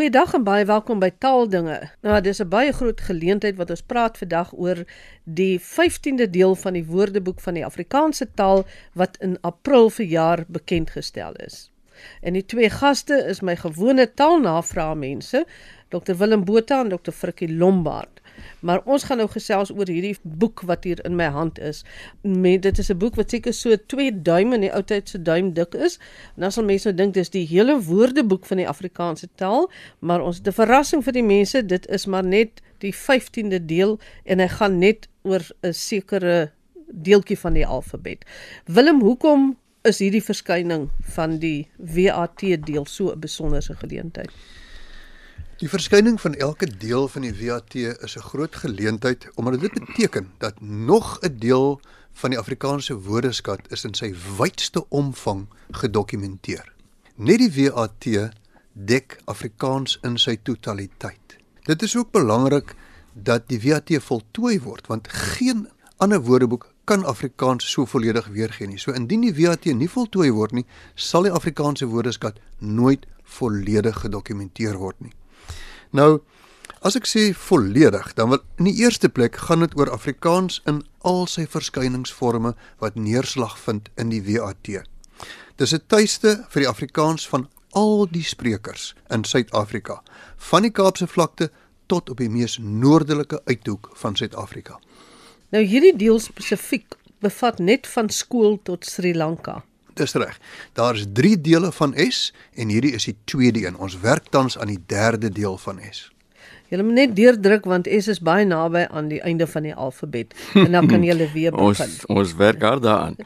Goeiedag en baie welkom by Taaldinge. Nou, dis 'n baie groot geleentheid wat ons praat vandag oor die 15de deel van die Woordeboek van die Afrikaanse taal wat in April verjaar bekend gestel is. En die twee gaste is my gewone taalnavraagmense, Dr Willem Botha en Dr Frikkie Lombard. Maar ons gaan nou gesels oor hierdie boek wat hier in my hand is. Met dit is 'n boek wat seker so 2 duim in die ou tyd se duim dik is. En dan sal mense nou dink dis die hele woordeboek van die Afrikaanse taal, maar ons het 'n verrassing vir die mense. Dit is maar net die 15de deel en hy gaan net oor 'n sekere deeltjie van die alfabet. Willem, hoekom is hierdie verskyning van die WAT deel so 'n besonderse geleentheid? Die verskyning van elke deel van die VAT is 'n groot geleentheid omdat dit beteken dat nog 'n deel van die Afrikaanse woordeskat is in sy wydste omvang gedokumenteer. Net die VAT dek Afrikaans in sy totaliteit. Dit is ook belangrik dat die VAT voltooi word want geen ander woordeboek kan Afrikaans so volledig weergee nie. So indien die VAT nie voltooi word nie, sal die Afrikaanse woordeskat nooit volledig gedokumenteer word nie. Nou, as ek sê volledig, dan wil in die eerste plek gaan dit oor Afrikaans in al sy verskyningsforme wat neerslag vind in die WAT. Dis 'n tuiste vir die Afrikaans van al die sprekers in Suid-Afrika, van die Kaapse vlakte tot op die mees noordelike uithoek van Suid-Afrika. Nou hierdie deel spesifiek bevat net van skool tot Sri Lanka. Dis reg. Daar is 3 dele van S en hierdie is die tweede een. Ons werk tans aan die derde deel van S. Jy moet net deurdruk want S is baie naby aan die einde van die alfabet en dan kan jy weer begin. ons ons werk hard daaraan.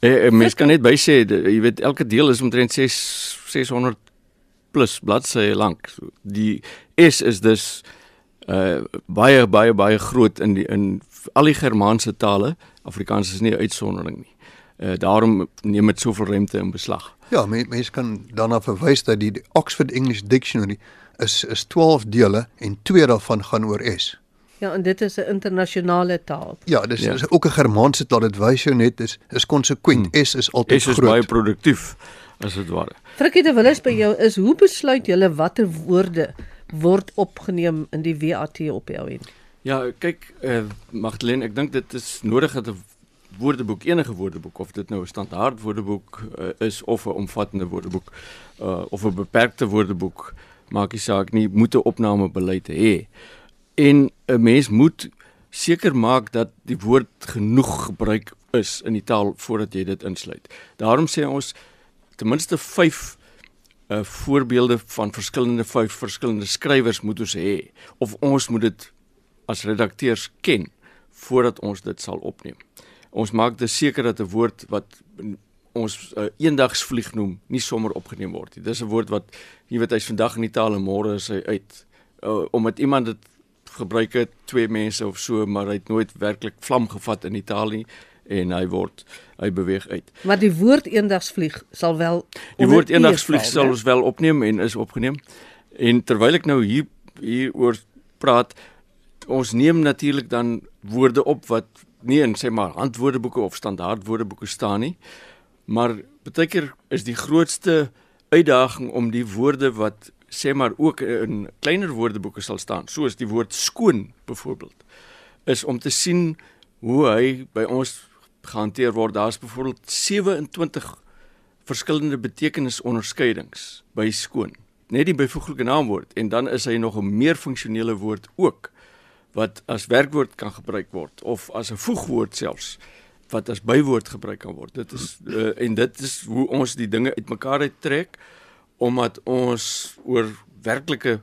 Eh, eh mens kan net bysê jy weet elke deel is omtrent 6 600 plus bladsye lank. Die S is dus uh baie baie baie groot in die in al die Germaanse tale. Afrikaans is nie 'n uitsondering nie. Uh, daarom neem dit soveel ruimte in beslag. Ja, mense mens kan daarna verwys dat die Oxford English Dictionary is is 12 dele en twee daarvan gaan oor S. Ja, en dit is 'n internasionale taal. Ja, dis ja. is ook 'n Germaanse taal. Dit wys jou net is is konsekwent. Hmm. S is altyd groot. S is groot. baie produktief as dit ware. Frikkie de Villiers by jou is hoe besluit julle watter woorde word opgeneem in die WAT op jou end? Ja, kyk, eh uh, Magdalene, ek dink dit is nodig dat 'n woordeboek enige woordeboek of dit nou 'n standaard woordeboek uh, is of 'n omvattende woordeboek uh, of 'n beperkte woordeboek maak nie saak nie moet 'n opnamebeleid hê. En 'n mens moet seker maak dat die woord genoeg gebruik is in die taal voordat jy dit insluit. Daarom sê ons ten minste 5 uh, voorbeelde van verskillende vyf verskillende skrywers moet ons hê of ons moet dit as redakteurs ken voordat ons dit sal opneem ons maak dit seker dat 'n woord wat ons uh, eendagsvlieg noem nie sommer opgeneem word nie. Dis 'n woord wat jy weet hy's vandag in die taal en môre is hy uit. Uh, omdat iemand dit gebruik het twee mense of so, maar hy het nooit werklik vlam gevat in die taal nie en hy word hy beweeg uit. Maar die woord eendagsvlieg sal wel Die woord eendagsvlieg sal ons wel opneem en is opgeneem. En terwyl ek nou hier hier oor praat, ons neem natuurlik dan woorde op wat nie in sê maar handwoordeboeke of standaard woordeboeke staan nie. Maar baie keer is die grootste uitdaging om die woorde wat sê maar ook in kleiner woordeboeke sal staan, soos die woord skoon byvoorbeeld, is om te sien hoe hy by ons gehanteer word. Daar's byvoorbeeld 27 verskillende betekenisonderskeidings by skoon. Net die byvoeglike naamwoord en dan is hy nog 'n meer funksionele woord ook wat as werkwoord kan gebruik word of as 'n voegwoord selfs wat as bywoord gebruik kan word. Dit is uh, en dit is hoe ons die dinge uitmekaar uittrek omdat ons oor werklike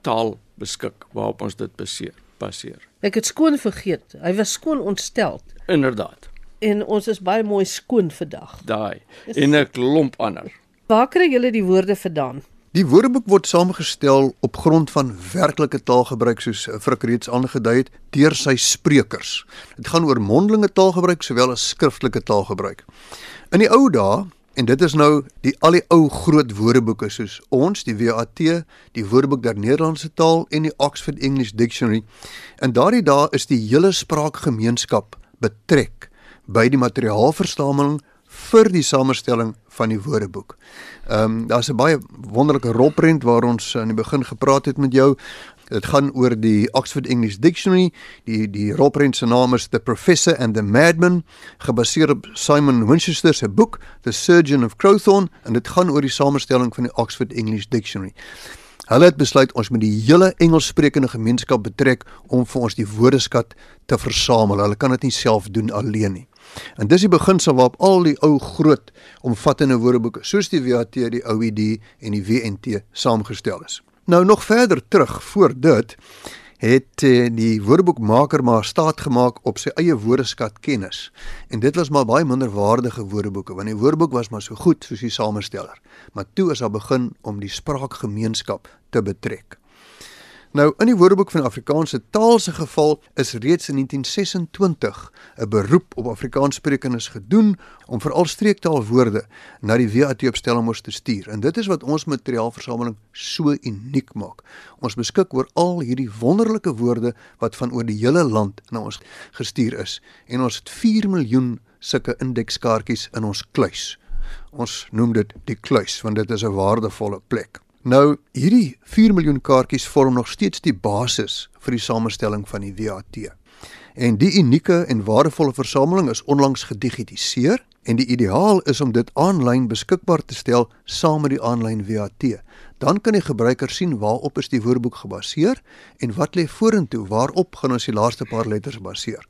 taal beskik waarop ons dit baseer. Baseer. Ek het skoon vergeet. Hy was skoon ontstel. Inderdaad. En ons is baie mooi skoon vandag. Daai. En 'n klomp ander. Waar kry julle die woorde vandaan? Die Woordeboek word saamgestel op grond van werklike taalgebruik soos Frik reeds aangedui het deur sy sprekers. Dit gaan oor mondelike taalgebruik sowel as skriftelike taalgebruik. In die ou dae en dit is nou die al die ou groot woordeboeke soos ons die WAT, die Woordeboek der Nederlandse Taal en die Oxford English Dictionary. En daardie dae is die hele spraakgemeenskap betrek by die materiaalversameling vir die samestelling van die woordeboek. Ehm um, daar's 'n baie wonderlike rolprent waar ons aan die begin gepraat het met jou. Dit gaan oor die Oxford English Dictionary. Die die rolprent se naam is The Professor and the Madman, gebaseer op Simon Winchester se boek The Surgeon of Crowthorne en dit gaan oor die samestelling van die Oxford English Dictionary. Hulle het besluit ons moet die hele Engelssprekende gemeenskap betrek om vir ons die woordeskat te versamel. Hulle kan dit nie self doen alleen nie. En dis die beginsel waarop al die ou groot omvattende woordeboeke soos die WAT, die OED en die WNT saamgestel is. Nou nog verder terug voor dit het uh, die woordeboekmaker maar staat gemaak op sy eie woordeskat kennis. En dit was maar baie minder waardige woordeboeke want die woordeboek was maar so goed soos die samesteller. Maar toe is daar begin om die spraakgemeenskap te betrek. Nou in die Woordeboek van Afrikaanse taal se geval is reeds in 1926 'n beroep op Afrikaanssprekendes gedoen om veral streektaalwoorde na die WAT op Stellenbosch te stuur. En dit is wat ons materiaalversameling so uniek maak. Ons beskik oor al hierdie wonderlike woorde wat van oor die hele land na ons gestuur is en ons het 4 miljoen sulke indekskaartjies in ons kluis. Ons noem dit die kluis want dit is 'n waardevolle plek. Nou hierdie 4 miljoen kaartjies vorm nog steeds die basis vir die samestelling van die WAT. En die unieke en waardevolle versameling is onlangs gedigitaliseer en die ideaal is om dit aanlyn beskikbaar te stel saam met die aanlyn WAT. Dan kan die gebruiker sien waarop is die woordeboek gebaseer en wat lê vorentoe waarop gaan ons die laaste paar letters baseer.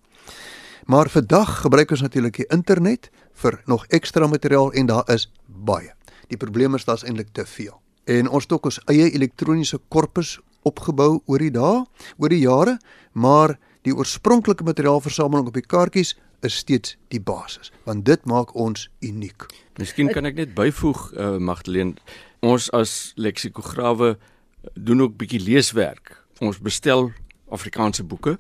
Maar vandag gebruik ons natuurlik die internet vir nog ekstra materiaal en daar is baie. Die probleem is daar's eintlik te veel en ons het ook ons eie elektroniese korpus opgebou oor die dae, oor die jare, maar die oorspronklike materiaalversameling op die kaartjies is steeds die basis, want dit maak ons uniek. Miskien kan ek net byvoeg uh, Magdalene, ons as leksikograwe doen ook bietjie leeswerk. Ons bestel Afrikaanse boeke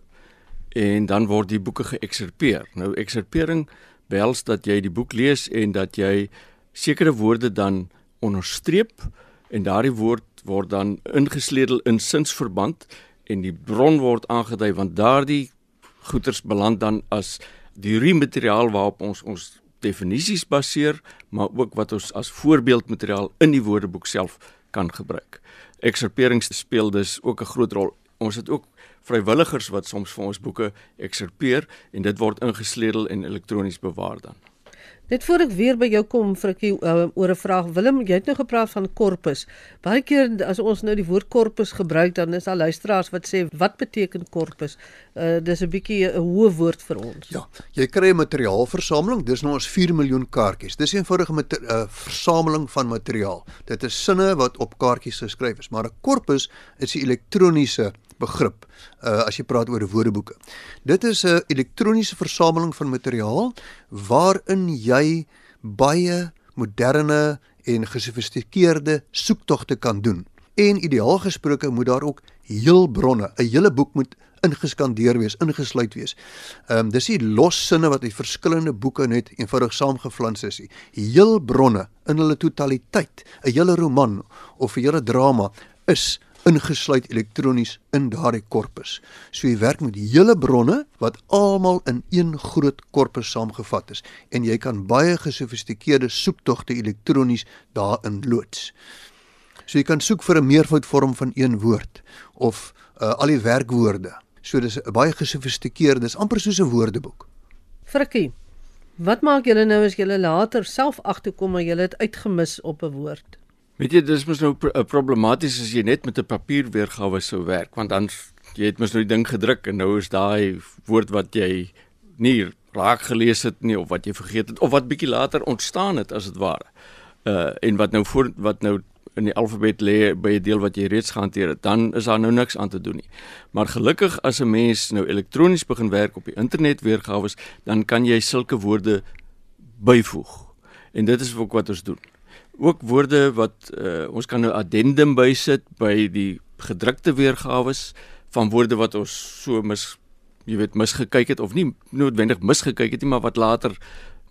en dan word die boeke geëkserpeer. Nou ekserpering behels dat jy die boek lees en dat jy sekere woorde dan onderstreep en daardie woord word dan ingesleutel in sinsverband en die bron word aangedui want daardie goeters beland dan as die remateriaal waarop ons ons definisies baseer maar ook wat ons as voorbeeldmateriaal in die woordeboek self kan gebruik. Ekserperings speel dus ook 'n groot rol. Ons het ook vrywilligers wat soms vir ons boeke ekserpeer en dit word ingesleutel en elektronies bewaar dan. Net voor ek weer by jou kom vir ek uh, oor 'n vraag Willem, jy het nou gepraat van korpus. Baie keer as ons nou die woord korpus gebruik, dan is daar luisteraars wat sê wat beteken korpus? Uh dis 'n bietjie 'n hoë woord vir ons. Ja, jy kry 'n materiaalversameling, dis nou ons 4 miljoen kaartjies. Dis 'n eenvoudige 'n uh, eh, versameling van materiaal. Dit is sinne wat op kaartjies geskryf is, maar 'n korpus is 'n elektroniese begrip uh, as jy praat oor woordeboeke. Dit is 'n elektroniese versameling van materiaal waarin jy baie moderne en gesofistikeerde soektogte kan doen. En ideaal gesproke moet daar ook heel bronne, 'n hele boek moet ingeskandeer wees, ingesluit wees. Ehm um, dis nie los sinne wat uit verskillende boeke net eenvoudig saamgeflans is nie. Heel bronne in hulle totaliteit, 'n hele roman of 'n hele drama is ingesluit elektronies in daardie korpus. So jy werk met die hele bronne wat almal in een groot korpus saamgevat is en jy kan baie gesofistikeerde soektogte elektronies daarin loods. So jy kan soek vir 'n meervoudvorm van een woord of uh, al die werkwoorde. So dis 'n baie gesofistikeerde, dis amper soos 'n woordeboek. Frikkie, wat maak julle nou as julle later self agterkom maar julle het uitgemis op 'n woord? Weet jy, dis mos nou pro problematies as jy net met 'n papier weergawe sou werk, want dan jy het mos nou die ding gedruk en nou is daai woord wat jy nie raak gelees het nie of wat jy vergeet het of wat bietjie later ontstaan het as dit ware. Uh en wat nou voor wat nou in die alfabet lê by 'n deel wat jy reeds gehanteer het, dan is daar nou niks aan te doen nie. Maar gelukkig as 'n mens nou elektronies begin werk op die internet weergawe, dan kan jy sulke woorde byvoeg. En dit is ook wat ons doen ook woorde wat uh, ons kan nou addendum bysit by die gedrukte weergawe van woorde wat ons so mis jy weet misgekyk het of nie noodwendig misgekyk het nie maar wat later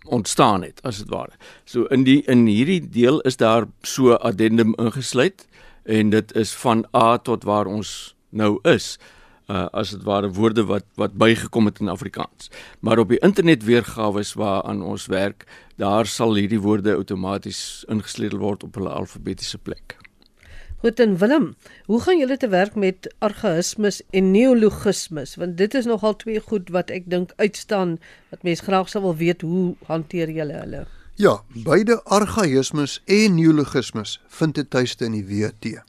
ontstaan het as dit ware. So in die in hierdie deel is daar so addendum ingesluit en dit is van A tot waar ons nou is. Uh as dit ware woorde wat wat bygekom het in Afrikaans. Maar op die internet weergawe waaraan ons werk, daar sal hierdie woorde outomaties ingesleutel word op hulle alfabetiese plek. Goed en Willem, hoe gaan julle te werk met argaïsmes en neologismes? Want dit is nogal twee goed wat ek dink uitstaan wat mense graag sou wil weet hoe hanteer julle hulle? Ja, beide argaïsmes en neologismes vind 'n tuiste in die WAT.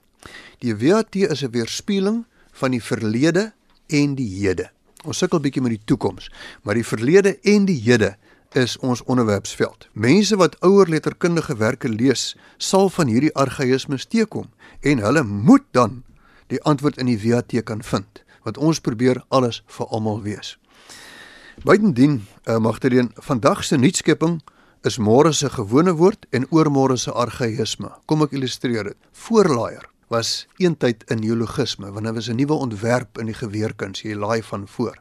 Die WAT is 'n weerspieëling van die verlede en die hede. Ons sukkel bietjie met die toekoms, maar die verlede en die hede is ons onderwerpsveld. Mense wat ouer letterkundige werke lees, sal van hierdie argaïsmes teekom en hulle moet dan die antwoord in die WAT kan vind, want ons probeer alles vir almal wees. Buitendien, uh, Magdalene, vandag se nuutskepping is môre se gewone woord en oormôre se argaïsme. Kom ek illustreer dit. Voorlaaier was eintyd 'n neologisme want dit was 'n nuwe ontwerp in die geweerkuns, jy laai van voor.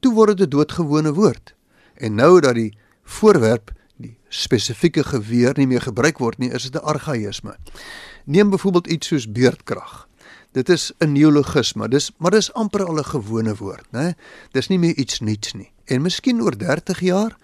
Toe word dit 'n doodgewone woord. En nou dat die voorwerp die spesifieke geweer nie meer gebruik word nie, is dit 'n argaïsme. Neem byvoorbeeld iets soos beerdkrag. Dit is 'n neologisme, dis maar dis amper al 'n gewone woord, né? Dis nie meer iets nuuts nie. En miskien oor 30 jaar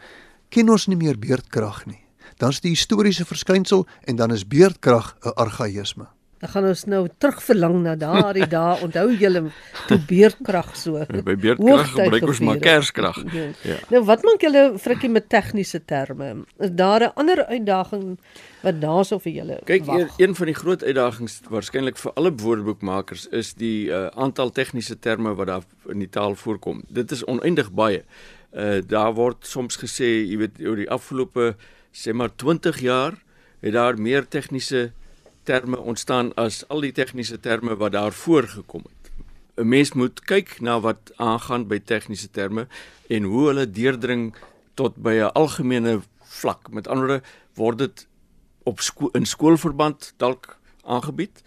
ken ons nie meer beerdkrag nie. Dan is die historiese verskynsel en dan is beerdkrag 'n argaïsme. Dan gaan ons nou terugverlang na daardie dae. Onthou julle toe beerdkrag so. By beerdkrag gebruik ons maar kerskrag. Ja. ja. Nou wat maak julle frikkie met tegniese terme? Is daar 'n ander uitdaging wat daarso vir julle Kyk, een, een van die groot uitdagings waarskynlik vir alle woordeboekmakers is die uh, aantal tegniese terme wat daar in die taal voorkom. Dit is oneindig baie. Uh daar word soms gesê, jy weet, oor die afgelope sê maar 20 jaar het daar meer tegniese terme ontstaan as al die tegniese terme wat daar voorgekom het. 'n Mens moet kyk na wat aangaan by tegniese terme en hoe hulle deurdring tot by 'n algemene vlak. Met ander woorde word dit op sko in skoolverband dalk aangebied.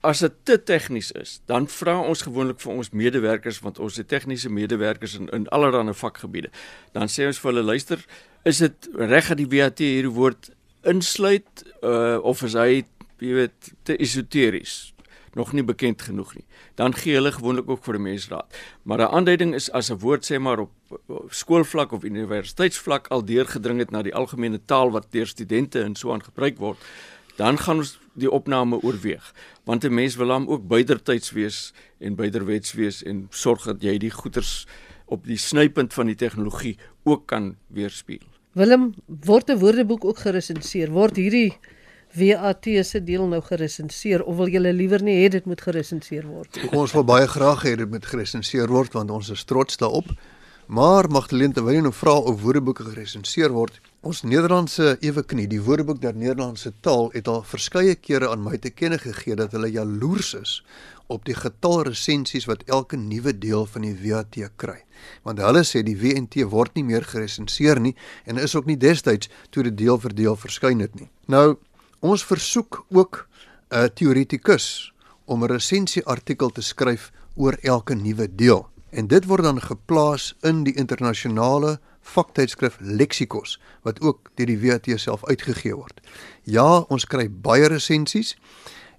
As dit te tegnies is, dan vra ons gewoonlik vir ons medewerkers want ons het tegniese medewerkers in in allerlei vakgebiede. Dan sê ons vir hulle luister, is dit reg dat die WAT hierdie woord insluit uh, of is hy jy weet te esoteries nog nie bekend genoeg nie. Dan gee hulle gewoonlik ook vir 'n mensraad maar 'n aanduiding is as 'n woord sê maar op, op skoolvlak of universiteitsvlak al deurgedring het na die algemene taal wat deur studente en so aan gebruik word dan gaan ons die opname oorweeg. Want 'n mens wil hom ook bydertyds wees en byderwets wees en sorg dat jy die goeters op die snypunt van die tegnologie ook kan weerspieël Willem word 'n woordeboek ook geresenseer word hierdie WAT se deel nou geresenseer of wil julle liewer nie hê dit moet geresenseer word? Ons wil baie graag hê dit moet geresenseer word want ons is trots daarop. Maar Magdalene terwyl jy nou vra of woordeboeke geresenseer word, ons Nederlandse ewe knie, die Woordeboek der Nederlandse taal het al verskeie kere aan my te kenne gegee dat hulle jaloers is op die getal resensies wat elke nuwe deel van die WAT kry. Want hulle sê die WNT word nie meer geresenseer nie en is ook nie destyds toe dit deel vir deel verskyn het nie. Nou Ons versoek ook 'n teoretikus om 'n resensieartikel te skryf oor elke nuwe deel. En dit word dan geplaas in die internasionale vaktydskrif Lexikos wat ook deur die WAT self uitgegee word. Ja, ons kry baie resensies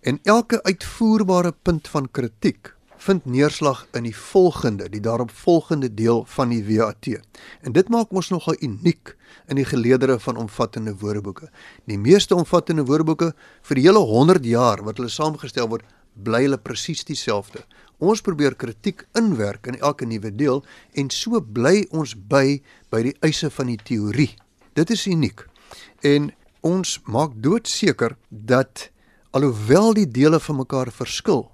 en elke uitvoerbare punt van kritiek vind neerslag in die volgende, die daarop volgende deel van die WAT. En dit maak ons nogal uniek in die geleedere van omvattende woordeboeke. Die meeste omvattende woordeboeke vir die hele 100 jaar wat hulle saamgestel word, bly hulle presies dieselfde. Ons probeer kritiek inwerk in elke nuwe deel en so bly ons by by die eise van die teorie. Dit is uniek. En ons maak doodseker dat alhoewel die dele van mekaar verskil,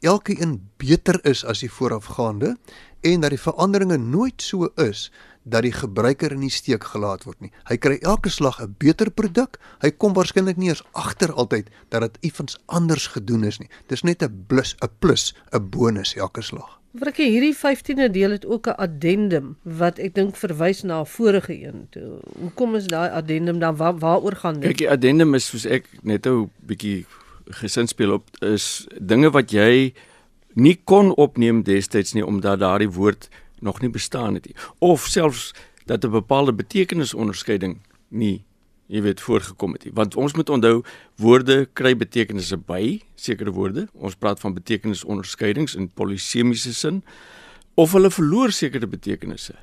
elke een beter is as die voorafgaande en dat die veranderinge nooit so is dat die gebruiker in die steek gelaat word nie. Hy kry elke slag 'n beter produk. Hy kom waarskynlik nie eens agter altyd dat dit effens anders gedoen is nie. Dis net 'n plus, 'n plus, 'n bonus elke slag. Vrikkie, hierdie 15de deel het ook 'n addendum wat ek dink verwys na 'n vorige een. Toe, hoekom is daai addendum dan waar, waaroor gaan dit? Kyk, die addendum is soos ek net 'n bietjie gesin speel op is dinge wat jy nie kon opneem destyds nie omdat daardie woord nog nie bestaan het nie. Of selfs dat 'n bepaalde betekenisonderskeiding nie jy weet voorgekom het nie. Want ons moet onthou woorde kry betekenisse by sekere woorde. Ons praat van betekenisonderskeidings in polisemiese sin of hulle verloor sekere betekenisse.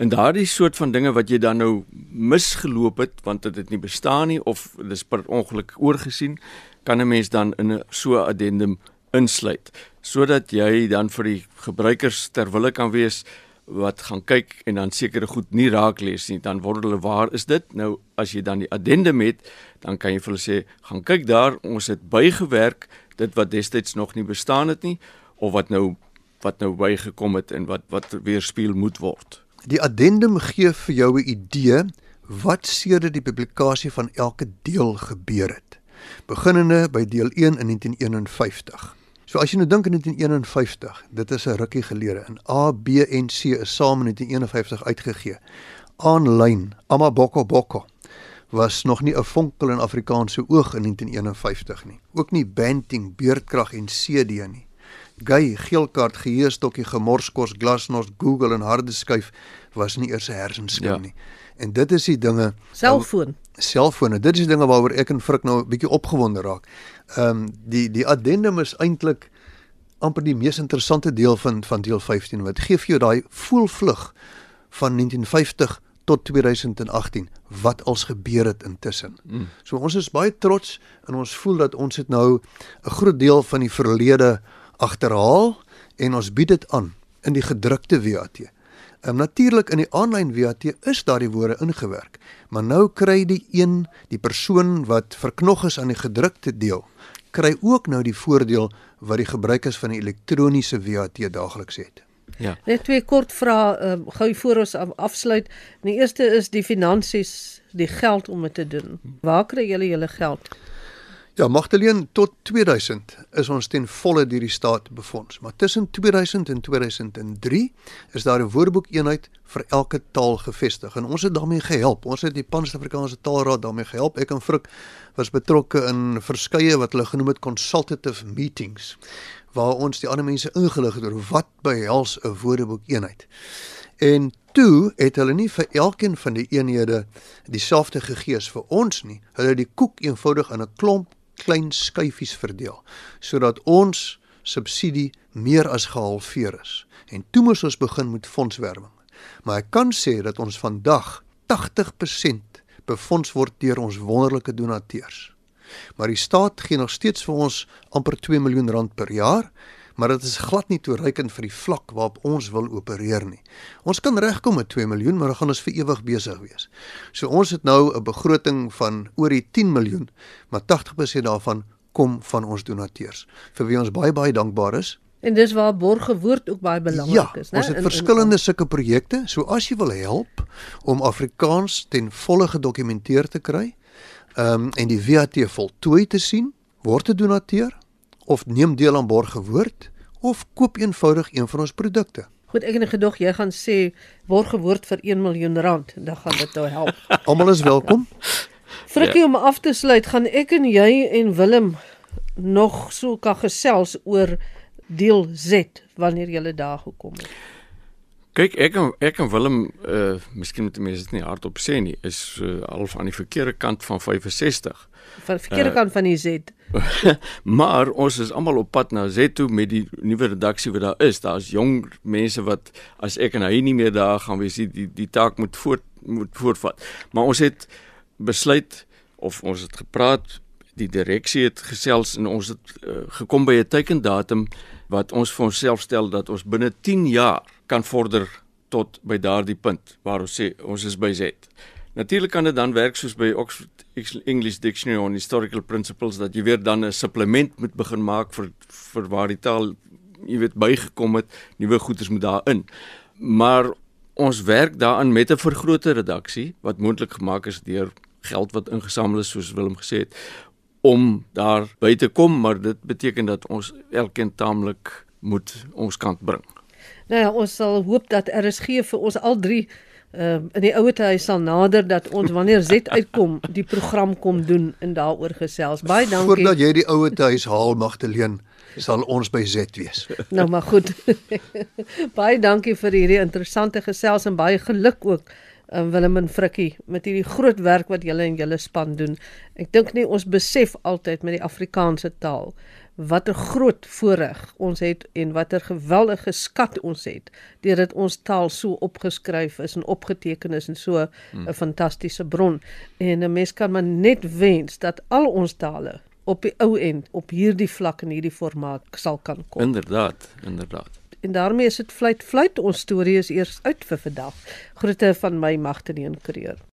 En daardie soort van dinge wat jy dan nou misgeloop het want dit het nie bestaan nie of dis per ongeluk oorgesien, kan 'n mens dan in 'n so addendum insluit sodat jy dan vir die gebruikers terwille kan wees wat gaan kyk en dan sekere goed nie raak lees nie, dan word hulle waar is dit? Nou as jy dan die addendum het, dan kan jy vir hulle sê, gaan kyk daar, ons het bygewerk dit wat destyds nog nie bestaan het nie of wat nou wat nou bygekom het en wat wat weerspieël moet word. Die addendum gee vir jou 'n idee wat sedert die publikasie van elke deel gebeur het. Beginnende by deel 1 in 1951. So as jy nou dink in 1951, dit is 'n rukkie gelede. In A, B en C is saam in 1951 uitgegee. Aanlyn, Amaboko Boko was nog nie 'n vonkel in Afrikaanse oog in 1951 nie. Ook nie Banting, Beerdkrag en CD nie. Gay, geelkaart, geheestokkie, gemorskos, glasnos, Google en harde skyf was nie eers 'n hersenskim ja. nie. En dit is die dinge selfoon. Selfone, dit is die dinge waaroor ek en Frik nou 'n bietjie opgewonde raak. Ehm um, die die addendum is eintlik amper die mees interessante deel van van deel 15 wat gee vir jou daai voelvlug van 1950 tot 2018 wat als gebeur het intussen. Mm. So ons is baie trots en ons voel dat ons het nou 'n groot deel van die verlede agterhaal en ons bied dit aan in die gedrukte WAT. Ehm natuurlik in die aanlyn WAT is daardie woorde ingewerk, maar nou kry die een, die persoon wat verknog is aan die gedrukte deel, kry ook nou die voordeel wat die gebruikers van die elektroniese WAT daagliks het. Ja. Net twee kort vrae uh, gou voor ons afsluit. Die eerste is die finansies, die geld om dit te doen. Waar kry julle julle geld? Ja, Magdalene tot 2000 is ons ten volle deur die staat befonds, maar tussen 2000 en 2003 is daar 'n woordeboekeenheid vir elke taal gevestig en ons het daarmee gehelp. Ons het die Pan-Afrikaanse Taalraad daarmee gehelp. Ek en Frik was betrokke in verskeie wat hulle genoem het consultative meetings waar ons die ander mense ingelig het oor wat behels 'n woordeboekeenheid. En toe het hulle nie vir elkeen van die eenhede dieselfde gegee as vir ons nie. Hulle het die koek eenvoudig in 'n klomp klein skyfies verdeel sodat ons subsidie meer as gehalveer is. En toe moes ons begin met fondswerwing. Maar ek kan sê dat ons vandag 80% befonds word deur ons wonderlike donateurs. Maar die staat gee nog steeds vir ons amper 2 miljoen rand per jaar, maar dit is glad nie toereikend vir die vlak waarop ons wil opereer nie. Ons kan regkom met 2 miljoen, maar dan gaan ons vir ewig besig wees. So ons het nou 'n begroting van oor die 10 miljoen, maar 80% daarvan kom van ons donateurs, vir wie ons baie baie dankbaar is. En dis waar borgewoord ook baie belangrik ja, is, né? Ons het in, verskillende in, sulke projekte, so as jy wil help om Afrikaans ten volle gedokumenteer te kry, ehm um, en die VAT voltooi te sien, word 'n donateur of neem deel aan borgewoord of koop eenvoudig een van ons produkte. Goed, ek het gedog jy gaan sê borgewoord vir 1 miljoen rand, dan gaan dit nou help. Almal is welkom. Frikkie ja. om af te sluit, gaan ek en jy en Willem nog so kan gesels oor deel Z wanneer jy daar gekom het. Kyk, ek en ek en Willem uh miskien moet mense dit nie hardop sê nie, is uh, al van die verkeerde kant van 65. Van die verkeerde uh, kant van die Z. maar ons is almal op pad na Z toe met die nuwe redaksie wat daar is. Daar's jong mense wat as ek en hy nie meer daar gaan wees, die die taak moet voort moet voortvat. Maar ons het besluit of ons het gepraat, die direksie het gesels en ons het uh, gekom by 'n teikendatum wat ons vir onsself stel dat ons binne 10 jaar kan vorder tot by daardie punt waar ons sê ons is by Z. Natuurlik kan dit dan werk soos by Oxford English Dictionary on Historical Principles dat jy weer dan 'n supplement moet begin maak vir vir waar die taal jy weet bygekom het, nuwe goeders moet daarin. Maar ons werk daaraan met 'n vergrote redaksie wat moontlik gemaak is deur geld wat ingesamel is soos Willem gesê het om daar by te kom, maar dit beteken dat ons elkeen taamlik moet ons kant bring. Nou ja, ons sal hoop dat RSG vir ons al drie ehm uh, in die ouete huis sal nader dat ons wanneer Z uitkom die program kom doen en daaroor gesels. Baie dankie. Voordat jy die ouete huis haal Magdalene, sal ons by Z wees. nou maar goed. baie dankie vir hierdie interessante gesels en baie geluk ook um, Willem en Frikkie met hierdie groot werk wat julle en julle span doen. Ek dink nie ons besef altyd met die Afrikaanse taal wat 'n groot voorreg ons het en watter geweldige skat ons het deurdat ons taal so opgeskryf is en opgeteken is en so 'n hmm. fantastiese bron. En 'n mens kan maar net wens dat al ons tale op die ou end op hierdie vlak en hierdie formaat sal kan kom. Inderdaad, inderdaad. En daarmee is dit fluit fluit ons storie is eers uit vir vandag. Groete van my Magtene en Kreer.